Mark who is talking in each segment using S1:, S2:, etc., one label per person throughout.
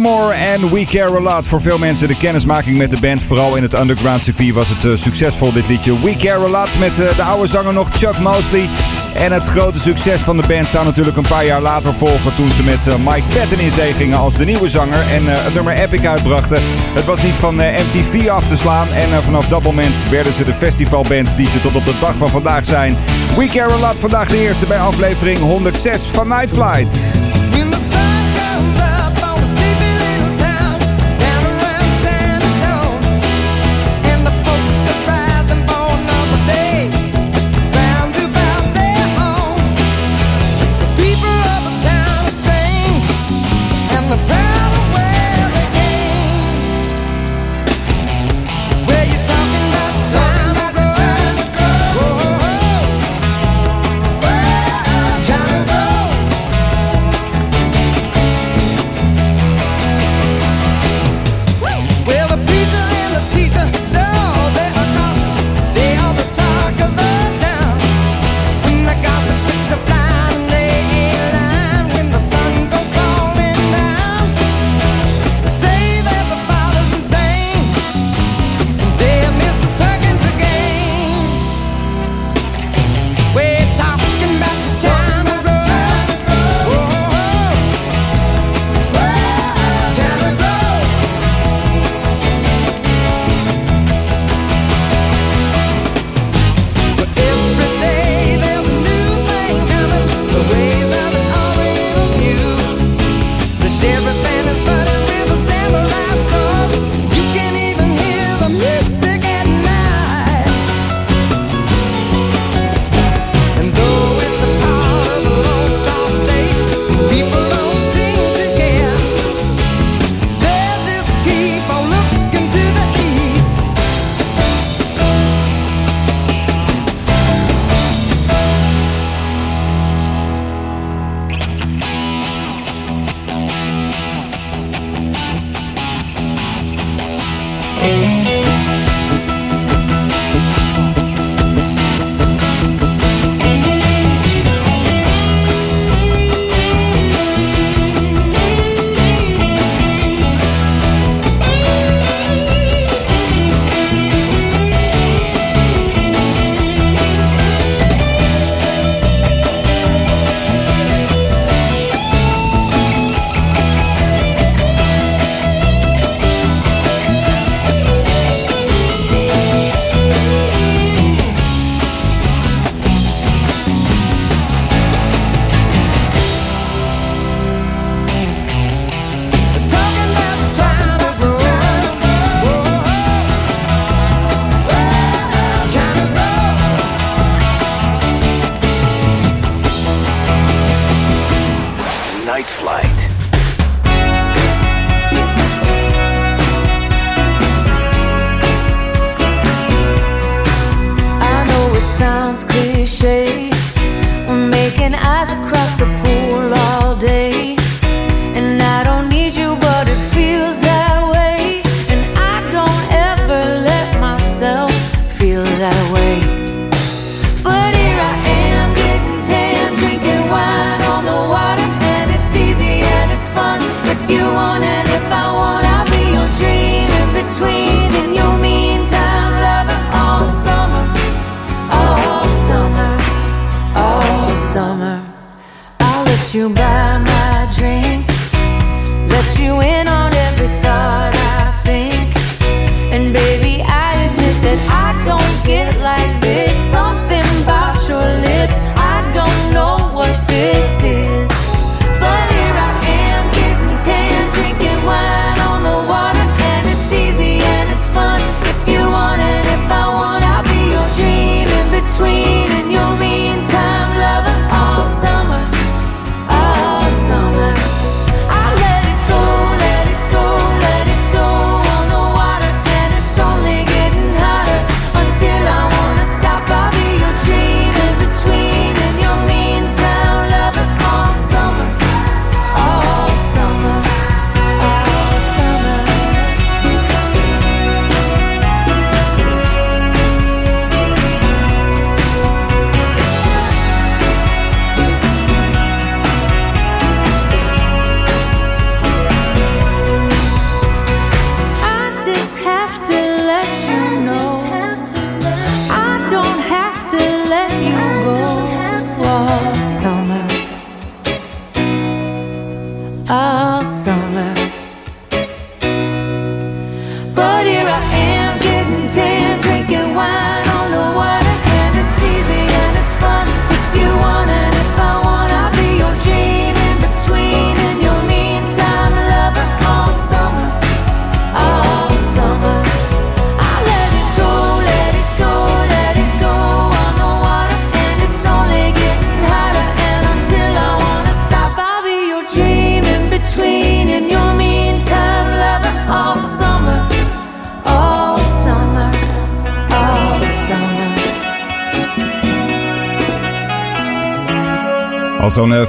S1: More en We Care A Lot. Voor veel mensen de kennismaking met de band, vooral in het underground circuit, was het uh, succesvol dit liedje. We Care A Lot met uh, de oude zanger nog Chuck Mosley. En het grote succes van de band zou natuurlijk een paar jaar later volgen toen ze met uh, Mike Patton in zee gingen als de nieuwe zanger en het nummer Epic uitbrachten. Het was niet van MTV af te slaan en vanaf dat moment werden ze de festivalband die ze tot op de dag van vandaag zijn. We Care A Lot vandaag de eerste bij aflevering 106 van Night Flight.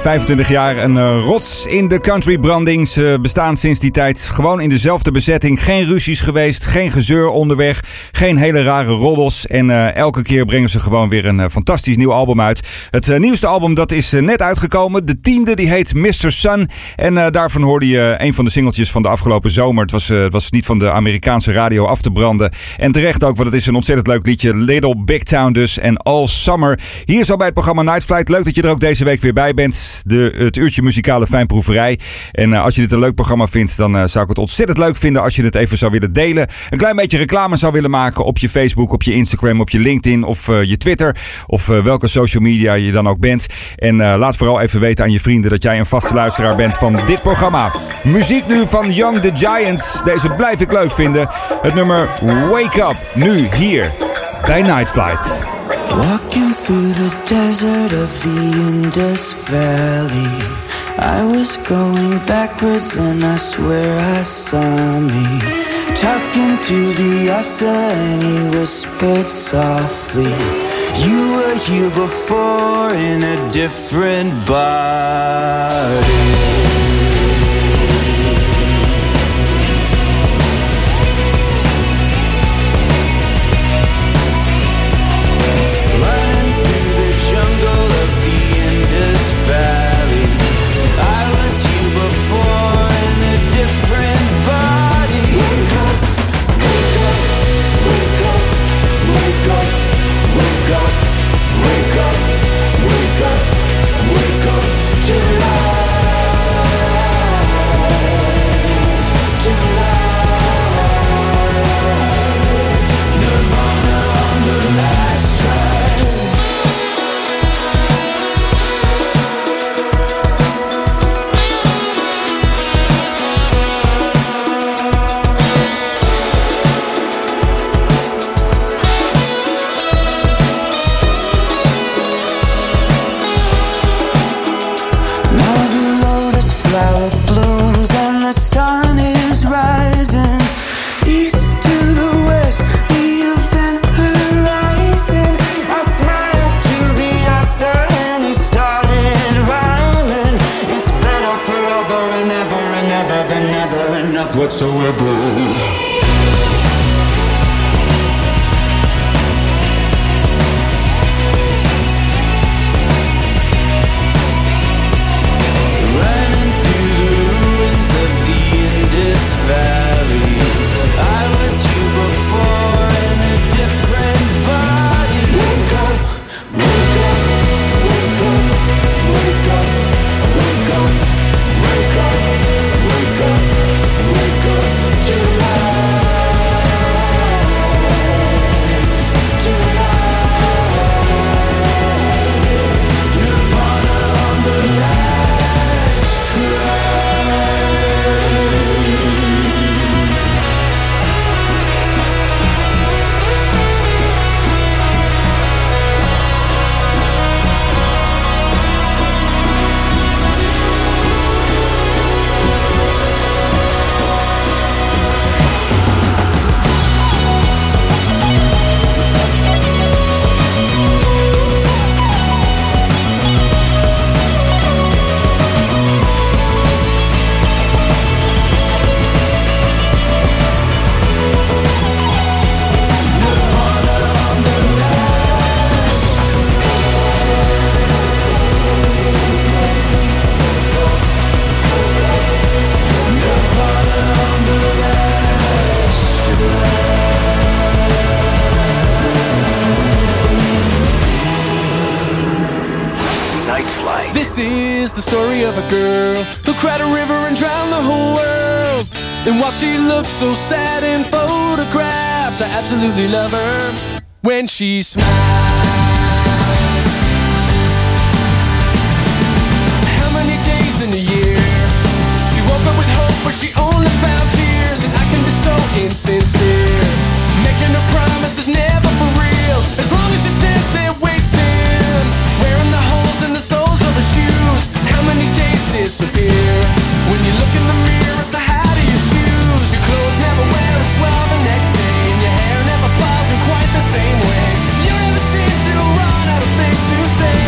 S1: 25 jaar een eh, rots in de country branding. Ze bestaan sinds die tijd gewoon in dezelfde bezetting. Geen ruzies geweest, geen gezeur onderweg, geen hele rare roddels. En eh, elke keer brengen ze gewoon weer een eh, fantastisch nieuw album uit. Het nieuwste album dat is net uitgekomen. De tiende, die heet Mr. Sun. En daarvan hoorde je een van de singeltjes van de afgelopen zomer. Het was, het was niet van de Amerikaanse radio af te branden. En terecht ook, want het is een ontzettend leuk liedje. Little Big Town dus en All Summer. Hier zo bij het programma Night Flight. Leuk dat je er ook deze week weer bij bent. De, het uurtje muzikale fijnproeverij. En eh, als je dit een leuk programma vindt, dan eh, zou ik het ontzettend leuk vinden als je het even zou willen delen. Een klein beetje reclame zou willen maken op je Facebook, op je Instagram, op je LinkedIn of eh, je Twitter. Of welke social media je dan ook bent. En laat vooral even weten aan je vrienden dat jij een vaste luisteraar bent van dit programma. Muziek nu van Young the Giants. Deze blijf ik leuk vinden. Het nummer Wake Up. Nu hier bij Night Flight.
S2: Walking through the desert of the Indus Valley. I was going backwards and I swear I saw me. Talking to the Asa and he whispered softly. You were here before in a different body. whatsoever.
S3: Effect whatsoever.
S4: so sad in photographs. I absolutely love her when she smiles. How many days in a year she woke up with hope, but she only found tears? And I can be so insincere, making her promises never for real. As long as she stands there disappear when you look in the mirror? So how do you shoes? Your clothes never wear as well the next day, and your hair never falls in quite the same way. You never seem to run out of things to say.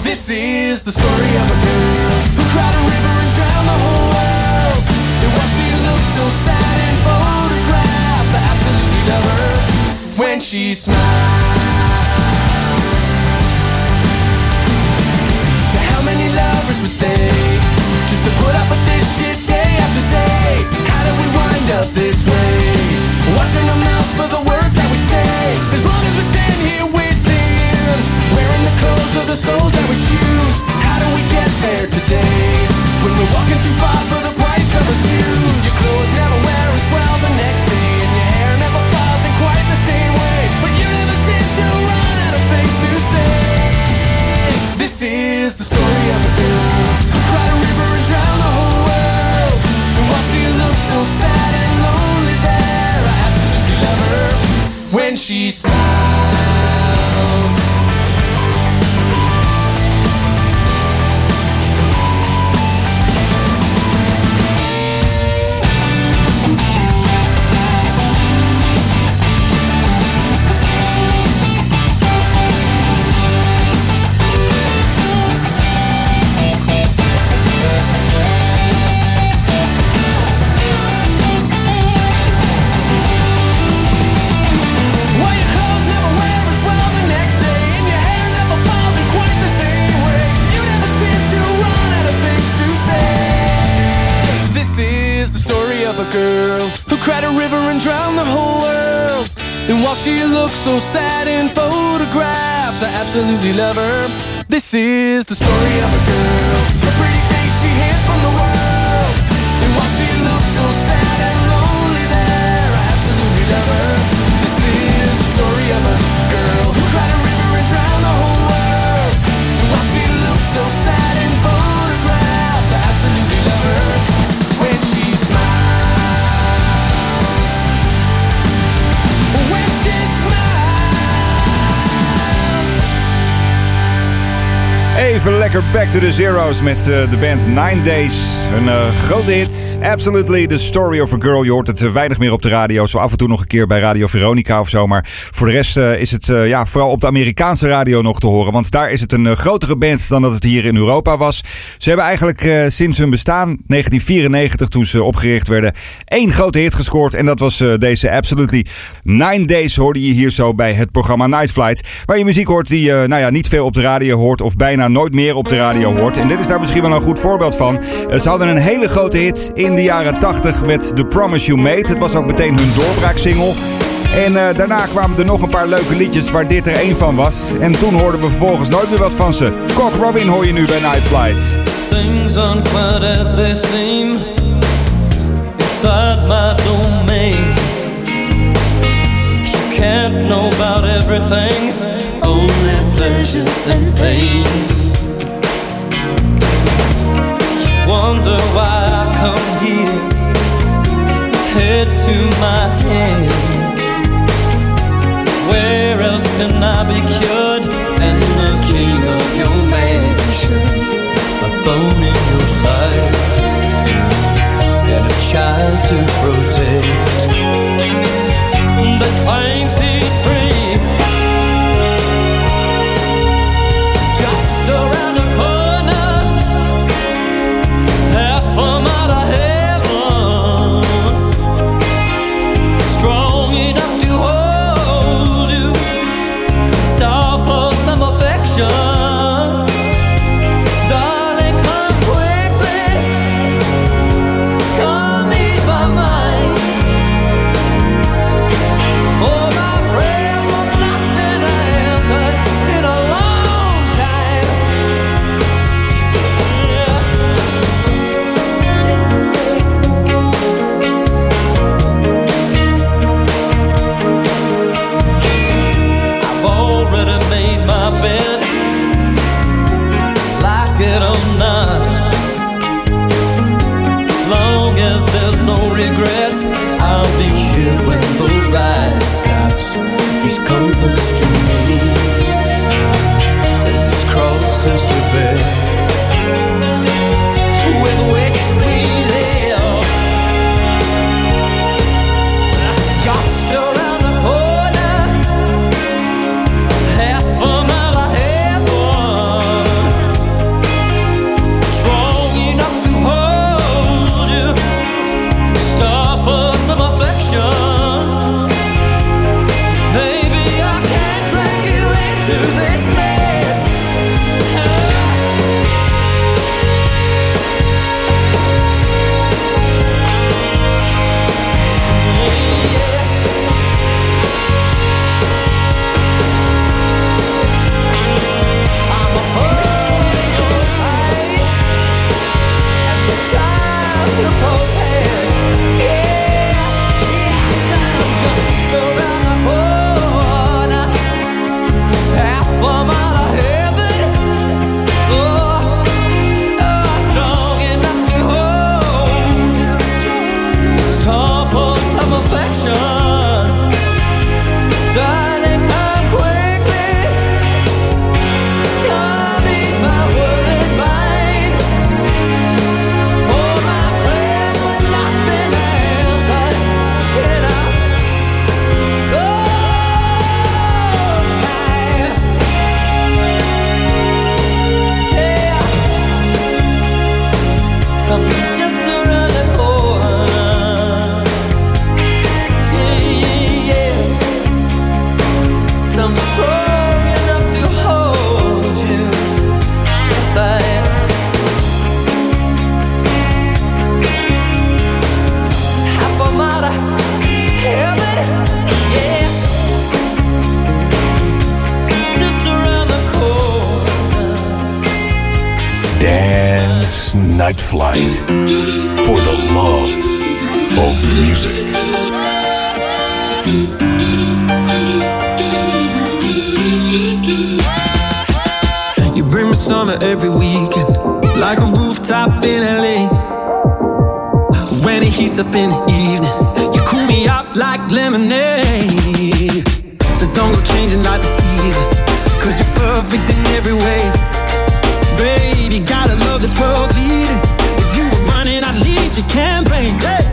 S4: This is the story of a girl who cried a river and drowned the whole world. And while she looks so sad in photographs, I absolutely love her when she smiles. Would stay just to put up with this shit day after day? How did we wind up this way? Watching our mouths for the words that we say. As long as we stand here waiting, wearing the clothes of the souls that we choose. How do we get there today? When we're walking too far for the price of a shoes. Your clothes never wear as well the next day, and your hair never falls in quite the same way. But you never seem to run out of things to say. This is the story sad and lonely there, I when she smiles. She looks so sad in photographs, I absolutely love her. This is the story of a girl, the pretty face she hid from the world.
S1: Even lekker back to the zeros met uh, de band Nine Days. Een uh, grote hit. Absolutely the story of a girl. Je hoort het uh, weinig meer op de radio. Zo af en toe nog een keer bij Radio Veronica of zo. Maar voor de rest is het ja, vooral op de Amerikaanse radio nog te horen. Want daar is het een grotere band dan dat het hier in Europa was. Ze hebben eigenlijk sinds hun bestaan, 1994 toen ze opgericht werden, één grote hit gescoord. En dat was deze Absolutely. Nine Days hoorde je hier zo bij het programma Night Flight. Waar je muziek hoort die nou ja, niet veel op de radio hoort of bijna nooit meer op de radio hoort. En dit is daar misschien wel een goed voorbeeld van. Eh, ze hadden een hele grote hit in de jaren 80 met The Promise You Made. Het was ook meteen hun doorbraaksingle. En uh, daarna kwamen er nog een paar leuke liedjes waar dit er één van was. En toen hoorden we vervolgens nooit meer wat van ze. Cock Robin hoor je nu bij Night Flight.
S5: Things aren't quite as they seem my domain can't know about everything Only pleasure and pain You wonder why I come here, head to my hands. Where else can I be cured? And the king of your mansion, a bone in your side, and a child to protect. That claims he's free.
S6: 성 Night Flight. For the love of music.
S5: You bring me summer every weekend, like a rooftop in LA. When it heats up in the evening, you cool me off like lemonade. So don't go changing like the seasons, cause you're perfect in every way.
S4: This world leading. If you were running, I'd lead your campaign. Hey.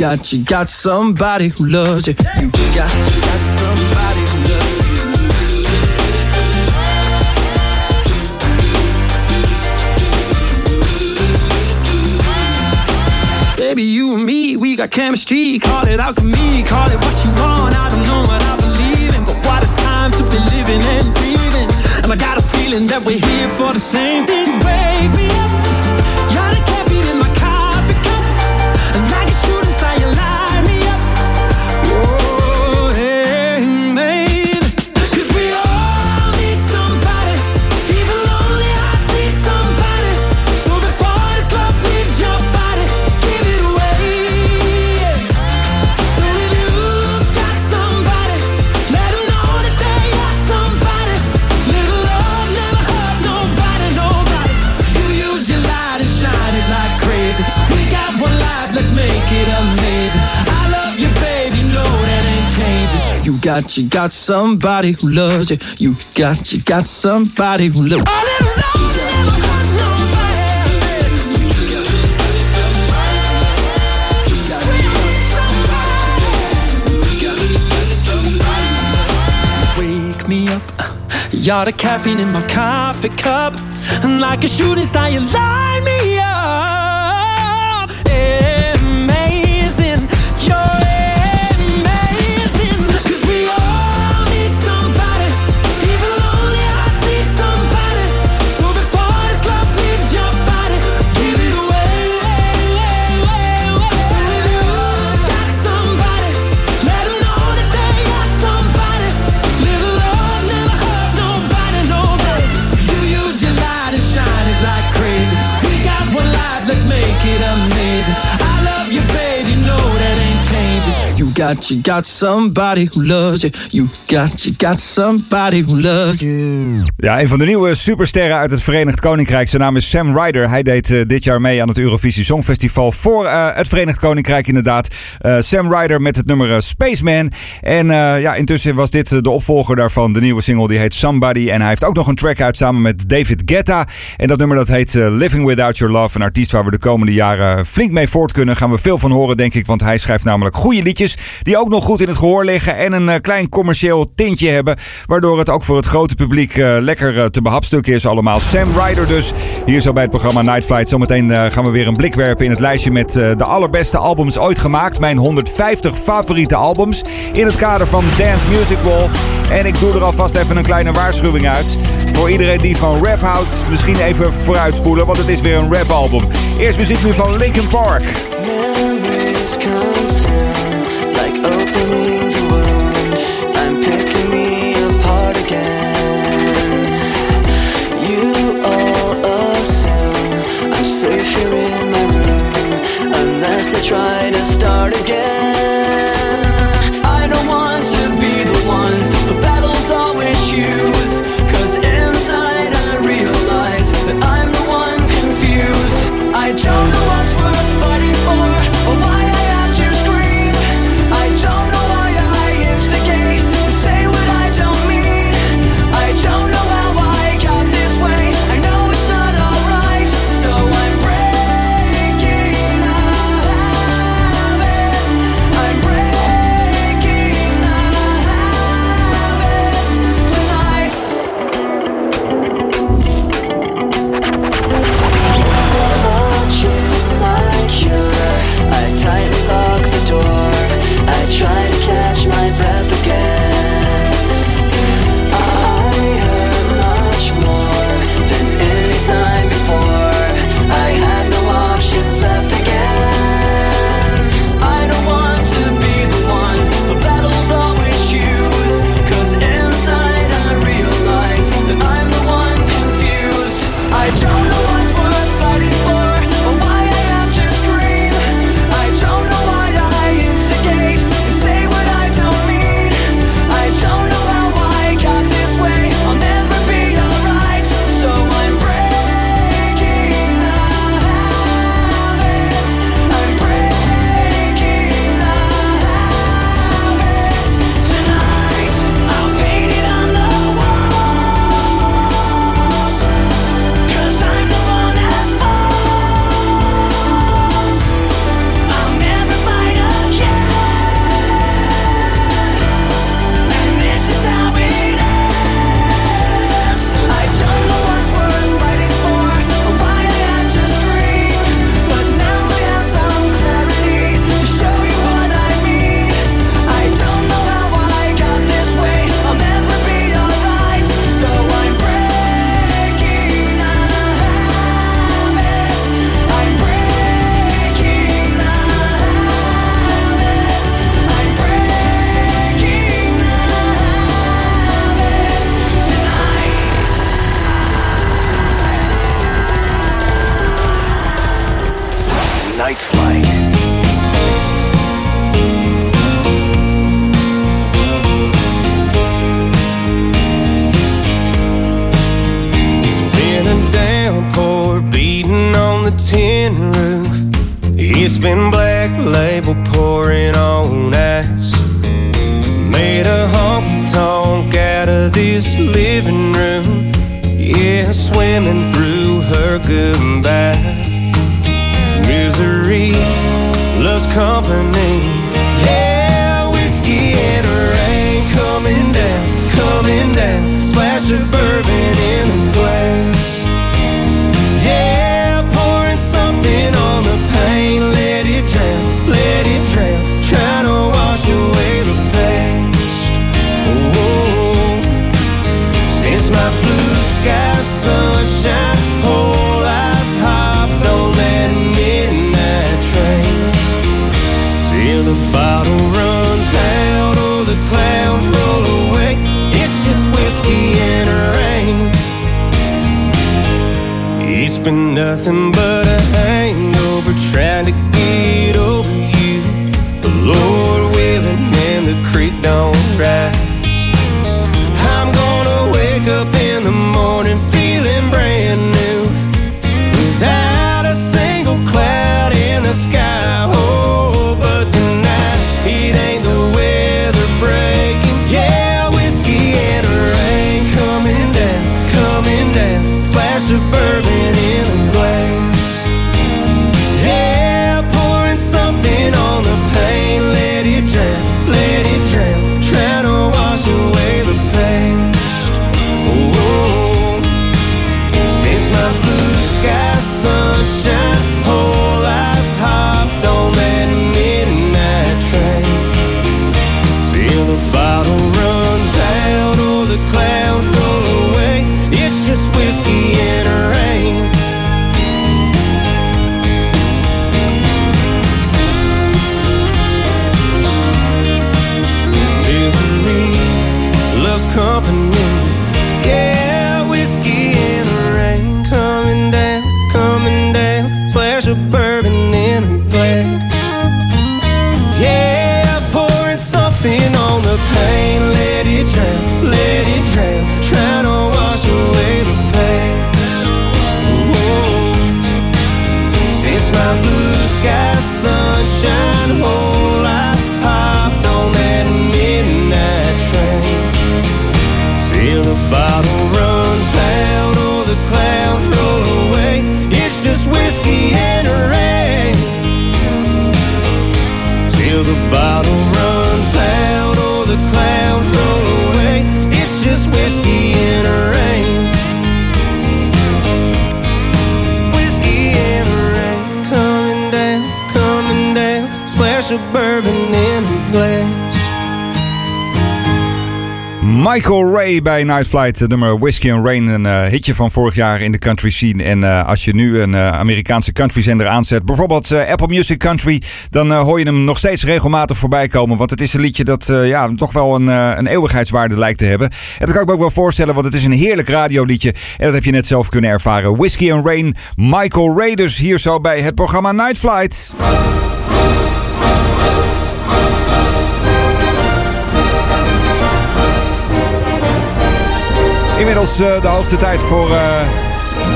S4: Got, you got somebody who loves you. You got, you got somebody who loves you. Baby, you and me, we got chemistry. Call it alchemy, call it what you want. I don't know what I believe in, but what a time to be living and breathing. And I got a feeling that we're here for the same got, you got somebody who loves you. You got, you got somebody who loves. Up, you're the caffeine in my coffee cup, and like a shooting star, you light like crazy. We got one life, let's make it amazing. I got, you got somebody who loves you. You got, you got somebody who loves you.
S1: Ja, een van de nieuwe supersterren uit het Verenigd Koninkrijk. Zijn naam is Sam Ryder. Hij deed eh, dit jaar mee aan het Eurovisie Songfestival voor eh, het Verenigd Koninkrijk inderdaad. Eh, Sam Ryder met het nummer Spaceman. En ja, intussen was dit de opvolger daarvan. De nieuwe single die heet Somebody. En hij heeft ook nog een track uit samen met David Guetta. En dat nummer dat heet Living Without Your Love. Een artiest waar we de komende jaren flink mee voort kunnen. Gaan we veel van horen denk ik. Want hij schrijft namelijk goede liedjes. Die ook nog goed in het gehoor liggen. En een eh, klein commercieel tintje hebben. Waardoor het ook voor het grote publiek eh, lekker eh, te behapstukken is allemaal. Sam Ryder dus. Hier zo bij het programma Night Flight. Zometeen gaan we weer een blik werpen in het lijstje met de allerbeste albums ooit gemaakt. Mijn 150 favoriete albums. In het kader van Dance Music Wall. En ik doe er alvast even een kleine waarschuwing uit. Voor iedereen die van rap houdt, misschien even vooruitspoelen. Want het is weer een rap album. Eerst muziek nu van Linkin Park.
S2: Try to start again.
S7: Down.
S1: Bij Night Flight, het nummer Whiskey and Rain. Een eh, hitje van vorig jaar in de country scene. En eh, als je nu een eh, Amerikaanse country zender aanzet, bijvoorbeeld eh, Apple Music Country, dan eh, hoor je hem nog steeds regelmatig voorbij komen. Want het is een liedje dat eh, ja, toch wel een, eh, een eeuwigheidswaarde lijkt te hebben. En dat kan ik me ook wel voorstellen, want het is een heerlijk radioliedje. En dat heb je net zelf kunnen ervaren. Whiskey and Rain, Michael Ray dus hier zo bij het programma Night Flight. Inmiddels eh, de hoogste tijd voor eh,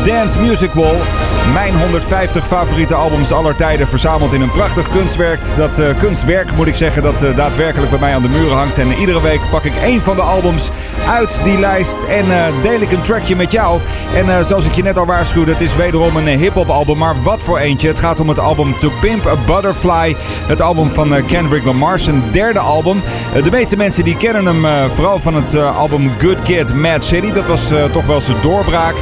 S1: Dance Music Wall. Mijn 150 favoriete albums aller tijden verzameld in een prachtig kunstwerk. Dat eh, kunstwerk moet ik zeggen dat eh, daadwerkelijk bij mij aan de muren hangt. En iedere week pak ik één van de albums uit die lijst en eh, deel ik een trackje met jou. En eh, zoals ik je net al waarschuwde, het is wederom een eh, hip-hop album. Maar wat voor eentje? Het gaat om het album To Pimp a Butterfly. Het album van eh, Kendrick Lamar, zijn derde album. Eh, de meeste mensen die kennen hem eh, vooral van het eh, album Good Kid, Mad City. Dat was eh, toch wel zijn doorbraak.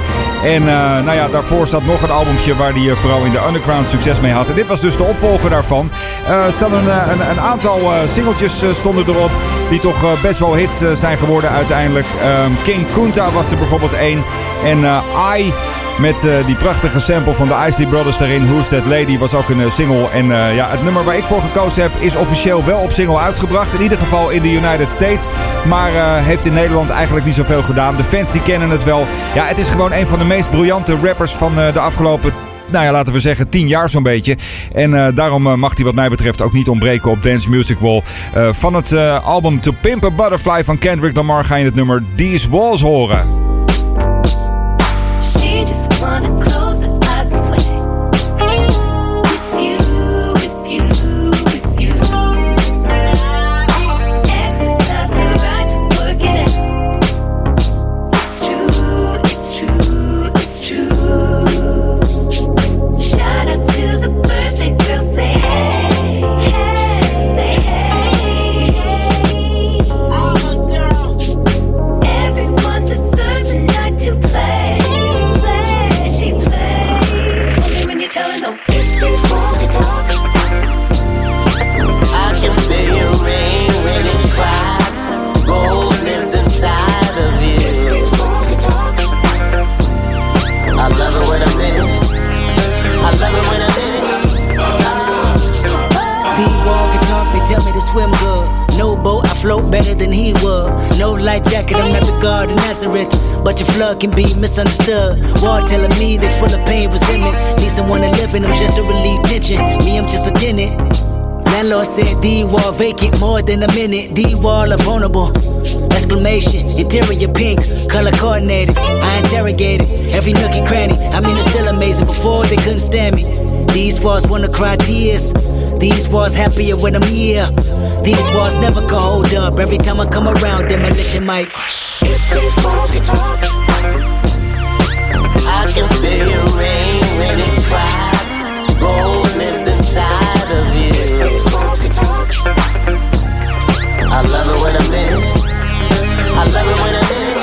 S1: En eh, nou ja, daarvoor staat nog een waar hij eh, vooral in de underground succes mee had. En dit was dus de opvolger daarvan. Staan een, eh, een, een aantal singeltjes stonden erop die toch best wel hits zijn geworden uiteindelijk. Ehm, King Kunta was er bijvoorbeeld één. En I met eh, die prachtige sample van de Isley Brothers daarin. Who's That Lady was ook een eh, single. En eh, ja, het nummer waar ik voor gekozen heb is officieel wel op single uitgebracht. In ieder geval in de United States. Maar heeft in Nederland eigenlijk niet zoveel gedaan. De fans die kennen het wel. Ja, het is gewoon een van de meest briljante rappers van de afgelopen nou ja, laten we zeggen tien jaar zo'n beetje. En daarom mag hij wat mij betreft ook niet ontbreken op Dance Music Wall. Van het album To Pimp a Butterfly van Kendrick Lamar ga je het nummer These Walls horen.
S8: Just wanna the wall vacant more than a minute. The wall are vulnerable. Exclamation, interior pink, color coordinated. I interrogated every nook and cranny. I mean, it's still amazing. Before they couldn't stand me. These walls wanna cry tears. These walls happier when I'm here. These walls never can hold up. Every time I come around, demolition might. If these walls can talk,
S9: I can feel rain when it cries. Gold lives inside I love it when I'm in. I love it when I'm in it.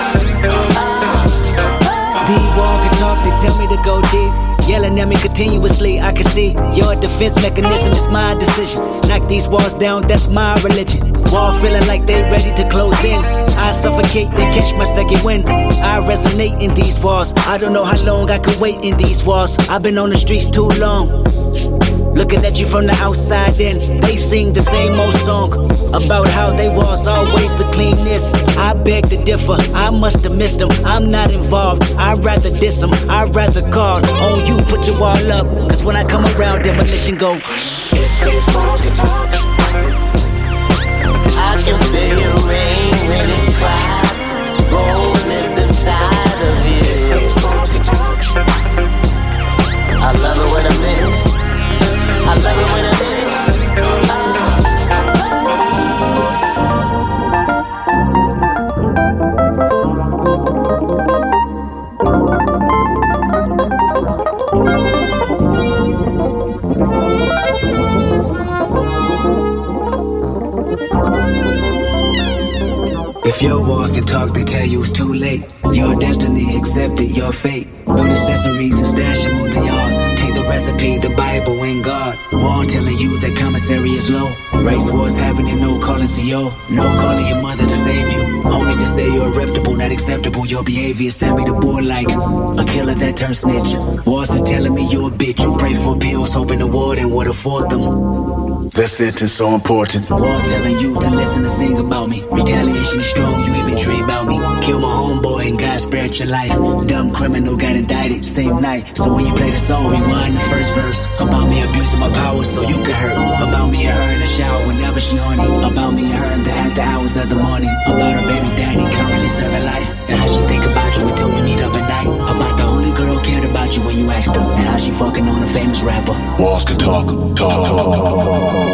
S8: These uh, walls can talk, they tell me to go deep. Yelling at me continuously, I can see your defense mechanism is my decision. Knock these walls down, that's my religion. Wall feeling like they ready to close in. I suffocate, then catch my second wind. I resonate in these walls. I don't know how long I could wait in these walls. I've been on the streets too long. Looking at you from the outside in, they sing the same old song about how they was always the cleanest. I beg to differ, I must have missed them. I'm not involved, I'd rather diss them, I'd rather call on you, put your wall up. Cause when I come around, demolition go. If these walls can talk,
S9: I can feel rain
S8: talk, they tell you it's too late. Your destiny accepted, your fate. Build accessories and stash them on the yard. Take the recipe, the Bible, and God. Wall telling you that commissary is low. Race wars happening, no calling CO. No calling your mother to save you. Homies to say you're reputable, not acceptable. Your behavior sent me to board like a killer that turned snitch. Walls is telling me you're a bitch. You pray for pills, hoping the warden would afford them.
S6: That sentence so important.
S8: Walls telling you to listen and sing about me. Retaliation is strong, you even dream about me. Kill my homeboy and God spared your life. Dumb criminal got indicted same night. So when you play the song, rewind the first verse. About me abusing my power so you can hurt. About me and her in the shower whenever she horny. About me and her in the after hours of the morning. About her baby daddy currently serving life. And how she think about you until we meet up at night. About the only girl cared about you when you asked her. And how she fucking on a famous rapper.
S6: Can talk, talk, talk.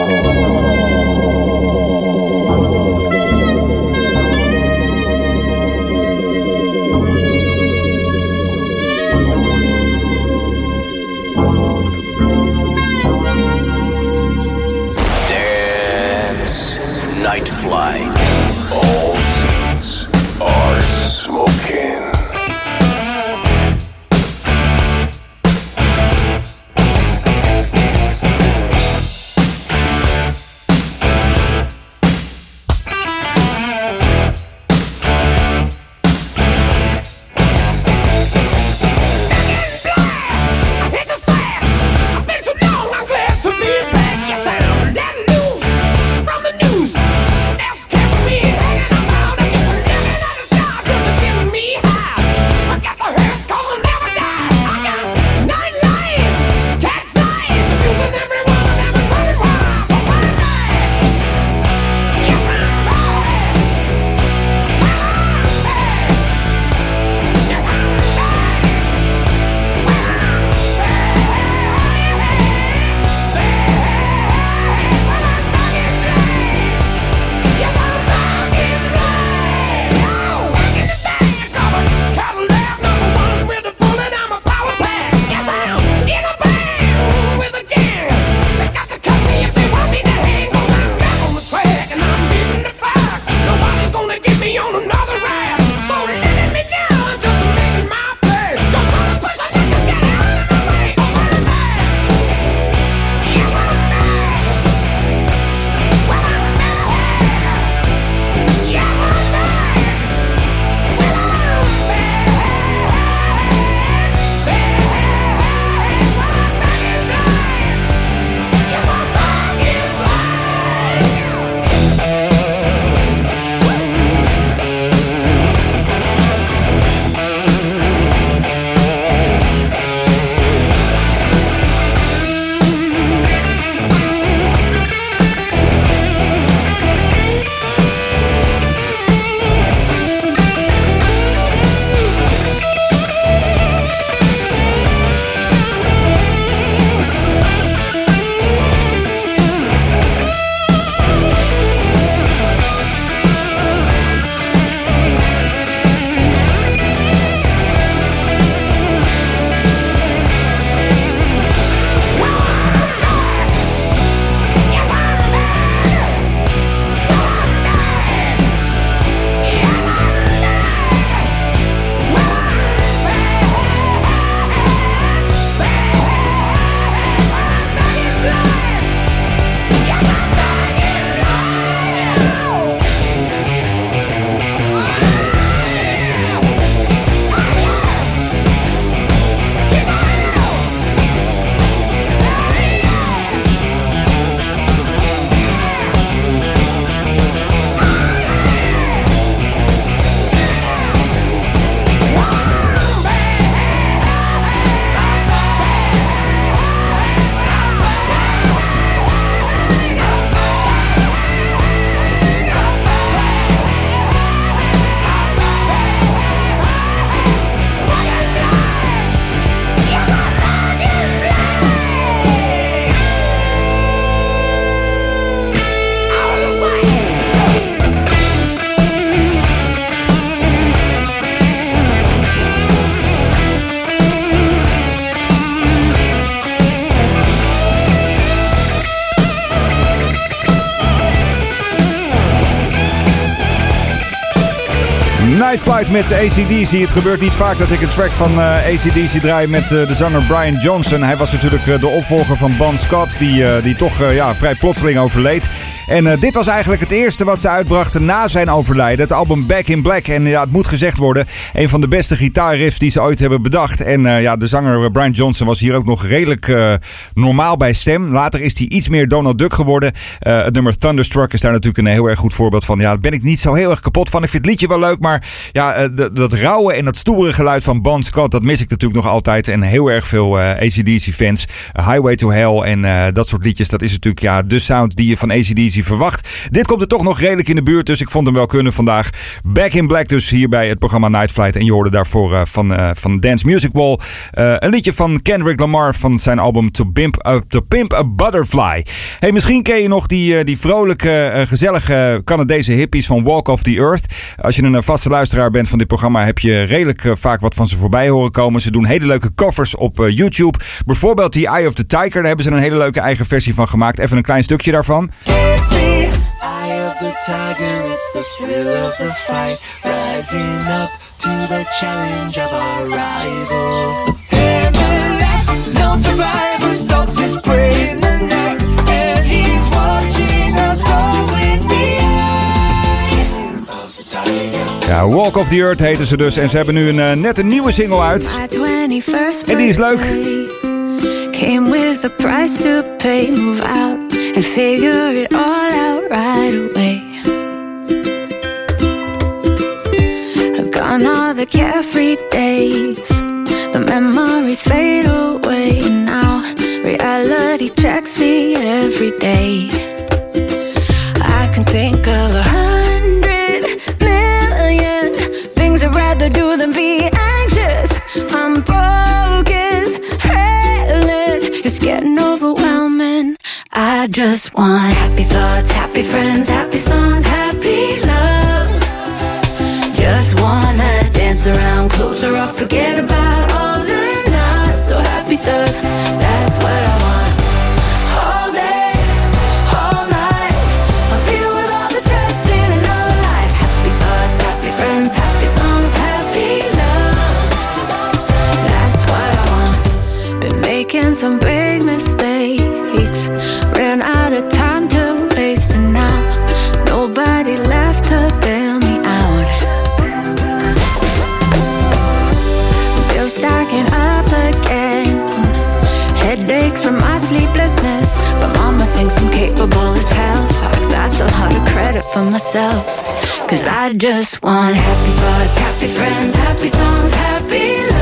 S10: Flight
S11: met ACDC. Het gebeurt niet vaak dat ik een track van uh, ACDC draai met uh, de zanger Brian Johnson. Hij was natuurlijk uh, de opvolger van Bon Scott, die, die toch ja, vrij plotseling overleed. En dit was eigenlijk het eerste wat ze uitbrachten na zijn overlijden. Het album Back in Black. En ja, het moet gezegd worden, een van de beste gitaarriffs die ze ooit hebben bedacht. En ja, de zanger Brian Johnson was hier ook nog redelijk normaal bij stem. Later is hij iets meer Donald Duck geworden. het nummer Thunderstruck is daar natuurlijk een heel erg goed voorbeeld van. Ja, daar ben ik niet zo heel erg kapot van. Ik vind het liedje wel leuk, maar ja, eh, dat rauwe en dat stoere geluid van Bon Scott, dat mis ik natuurlijk nog altijd. En heel erg veel uh, eh, ACDC-fans. Highway to Hell en uh, dat soort liedjes, dat is natuurlijk ja, de sound die je van ACDC verwacht. Dit komt er toch nog redelijk in de buurt, dus ik vond hem wel kunnen vandaag. Back in Black dus hier bij het programma Night Flight. En je hoorde daarvoor van, van Dance Music Wall een liedje van Kendrick Lamar van zijn album To Pimp, to Pimp a Butterfly. Hey, misschien ken je nog die, die vrolijke, gezellige Canadese hippies van Walk of the Earth. Als je een vaste luisteraar bent van dit programma, heb je redelijk eh, vaak wat van ze voorbij horen komen. Ze doen hele leuke covers op uh, YouTube. Bijvoorbeeld die Eye of the Tiger, daar hebben ze een hele leuke eigen versie van gemaakt. Even een klein stukje daarvan. It's the eye of the tiger, it's the thrill of the fight. Rising up to the challenge of our rival. The survivor Ja, Walk off the Earth heten ze dus. En ze hebben nu een, uh, net een nieuwe single uit. En die is leuk. Came with a price to pay, move out and figure it all out right away. Gone are the carefree days, the memories fade away. Now reality tracks me every day. I can think of a I just want happy thoughts, happy friends, happy songs, happy love. Just wanna dance around, close her off, forget about for myself. Cause I just want happy thoughts, happy friends, happy songs, happy love.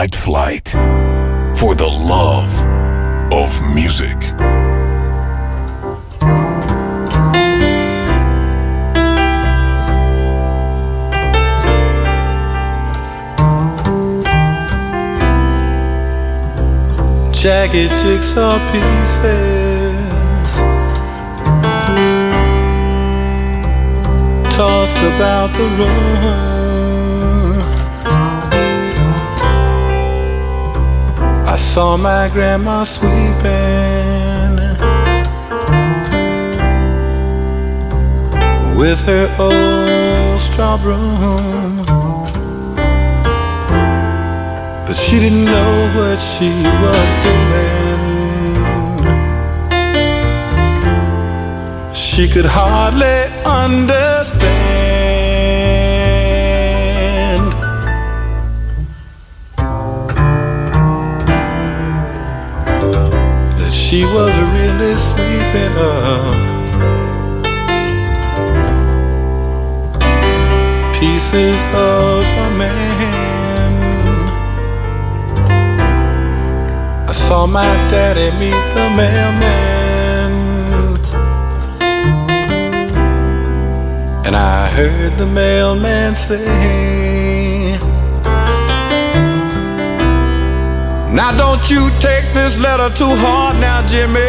S11: Dance
S12: Night Flight for the love of music.
S13: Jagged jigsaw pieces tossed about the room. Saw my grandma sweeping with her old straw broom. But she didn't know what she was doing. She could hardly understand she was really sweeping up. Pieces of a man. I saw my daddy meet the mailman, and I heard the mailman say, Now don't you take this letter too hard now, Jimmy.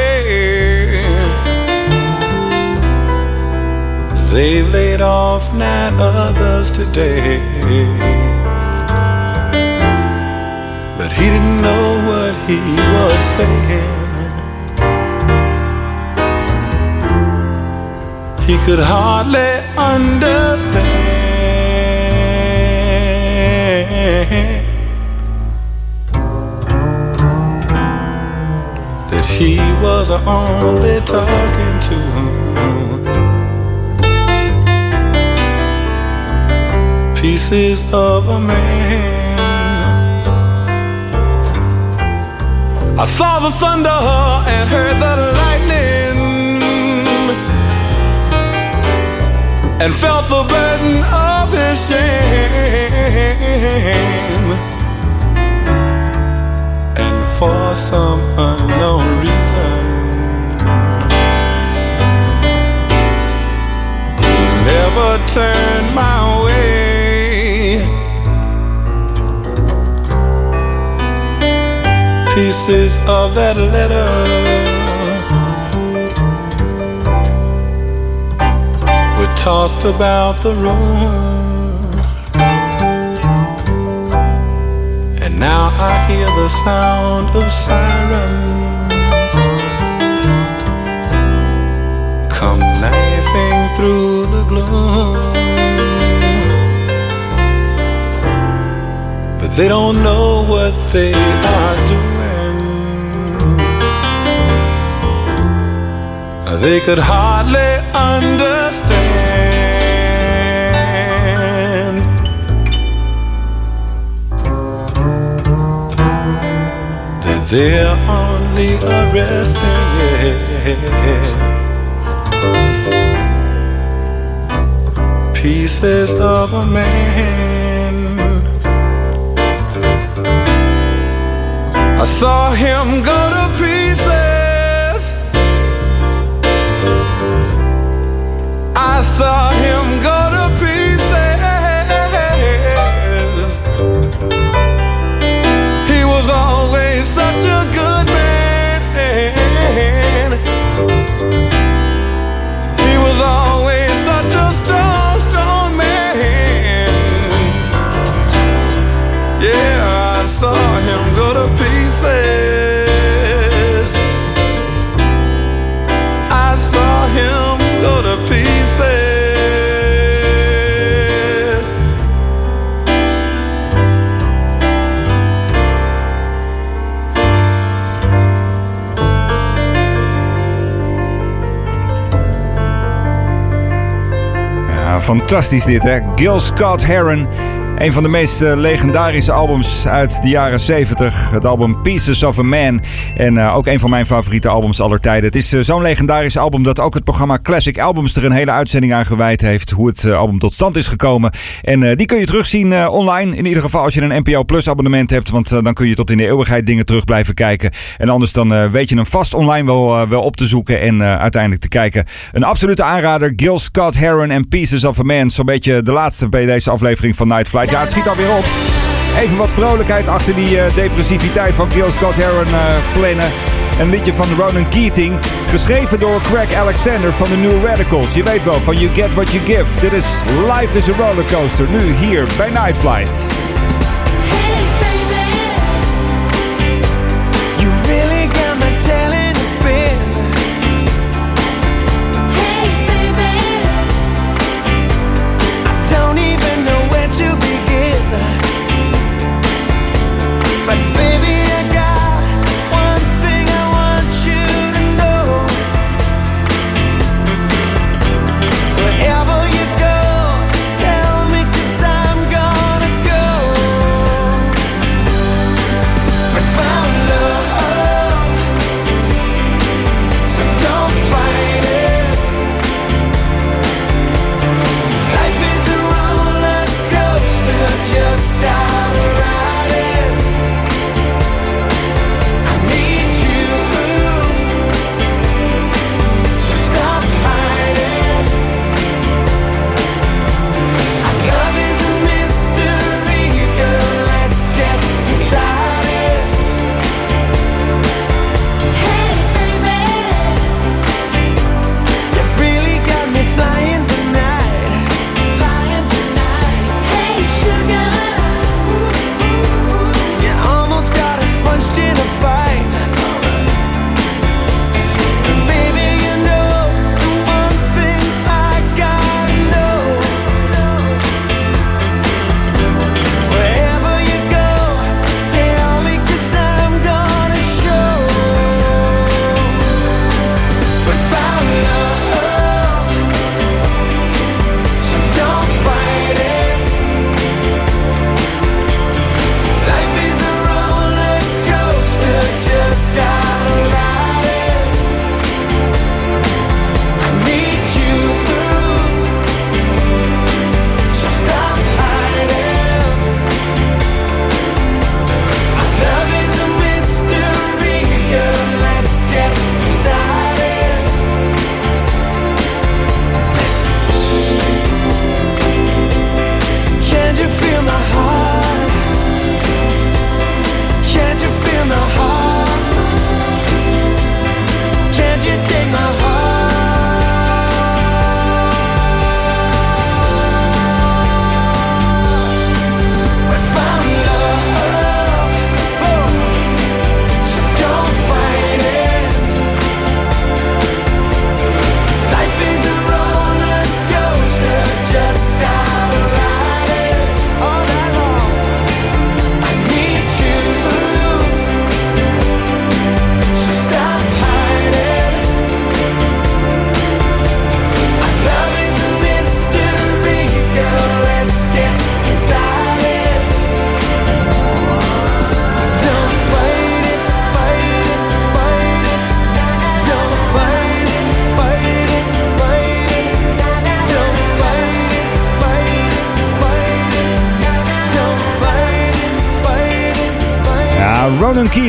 S13: They've laid off nine others today. But he didn't know what he was saying. He could hardly understand he I only talking to him? pieces of a man. I saw the thunder and heard the lightning and felt the burden of his shame. And for some unknown reason, turned my way. pieces of that letter were tossed about the room. And now I hear the sound of sirens come knifing through the gloom. But they don't know what they are doing. they could hardly understand that they're only arresting pieces of a man. I saw him go to pieces. I saw him go
S1: fantastisch dit, hè? Gil Scott Heron. Een van de meest eh, legendarische albums uit de jaren 70. Het album Pieces of a Man. En eh, ook een van mijn favoriete albums aller tijden. Het is eh, zo'n legendarisch album dat ook het programma Classic Albums er een hele uitzending aan gewijd heeft. Hoe het album tot stand is gekomen. En die kun je terugzien online. In ieder geval als je een NPO Plus abonnement hebt. Want dan kun je tot in de eeuwigheid dingen terug blijven kijken. En anders dan weet je hem vast online wel, wel op te zoeken. En uiteindelijk te kijken. Een absolute aanrader. Gil Scott Heron en Pieces of a Man. Zo'n beetje de laatste bij deze aflevering van Night Flight. Ja, het schiet alweer op. Even wat vrolijkheid achter die uh, depressiviteit van Gil Scott Heron uh, plannen. Een liedje van Ronan Keating. Geschreven door Craig Alexander van de New Radicals. Je weet wel, van You Get What You Give. Dit is Life is a Rollercoaster. Nu hier bij Night Flight.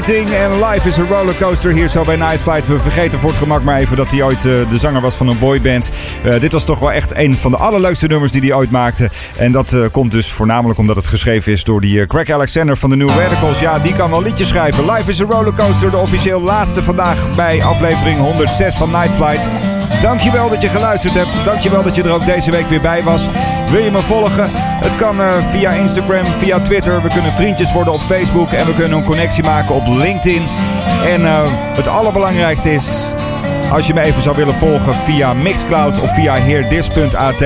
S1: En Life is a Rollercoaster hier zo bij Night Flight. We vergeten voor het gemak maar even dat hij ooit uh, de zanger was van een boyband. Uh, dit was toch wel echt een van de allerleukste nummers die hij ooit maakte. En dat uh, komt dus voornamelijk omdat het geschreven is door die Craig Alexander van de New Radicals. Ja, die kan wel liedjes schrijven. Life is a Rollercoaster, de officieel laatste vandaag bij aflevering 106 van Night Flight. Dankjewel dat je geluisterd hebt. Dankjewel dat je er ook deze week weer bij was. Wil je me volgen? Het kan uh, via Instagram, via Twitter. We kunnen vriendjes worden op Facebook. En we kunnen een connectie maken op LinkedIn. En uh, het allerbelangrijkste is als je me even zou willen volgen via Mixcloud of via heerdis.at.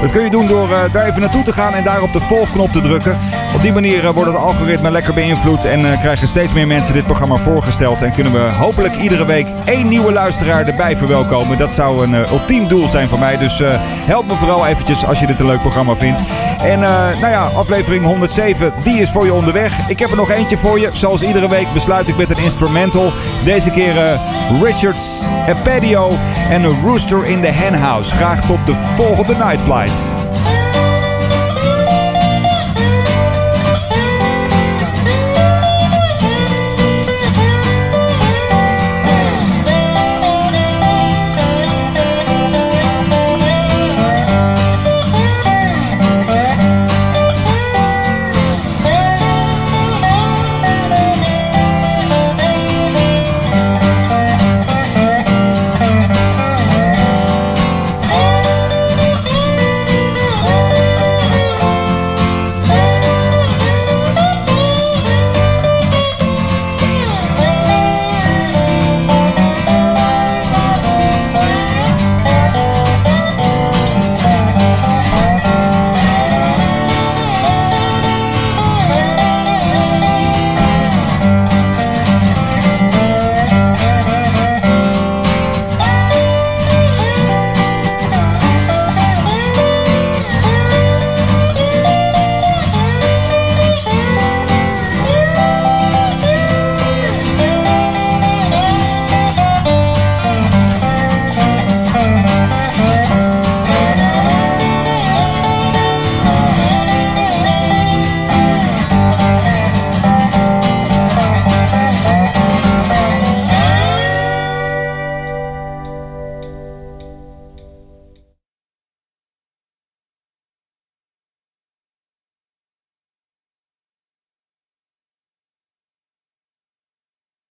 S1: Dat kun je doen door uh, daar even naartoe te gaan en daar op de volgknop te drukken. Op die manier uh, wordt het algoritme lekker beïnvloed en uh, krijgen steeds meer mensen dit programma voorgesteld. En kunnen we hopelijk iedere week één nieuwe luisteraar erbij verwelkomen. Dat zou een ultiem doel zijn voor mij. Dus help me vooral eventjes als je dit een leuk programma vindt. En nou ja, aflevering 107, die is voor je onderweg. Ik heb er nog eentje voor je. Zoals iedere week besluit ik met een instrumental. Deze keer Richards patio en rooster in de henhouse. Graag tot de volgende Night Flight.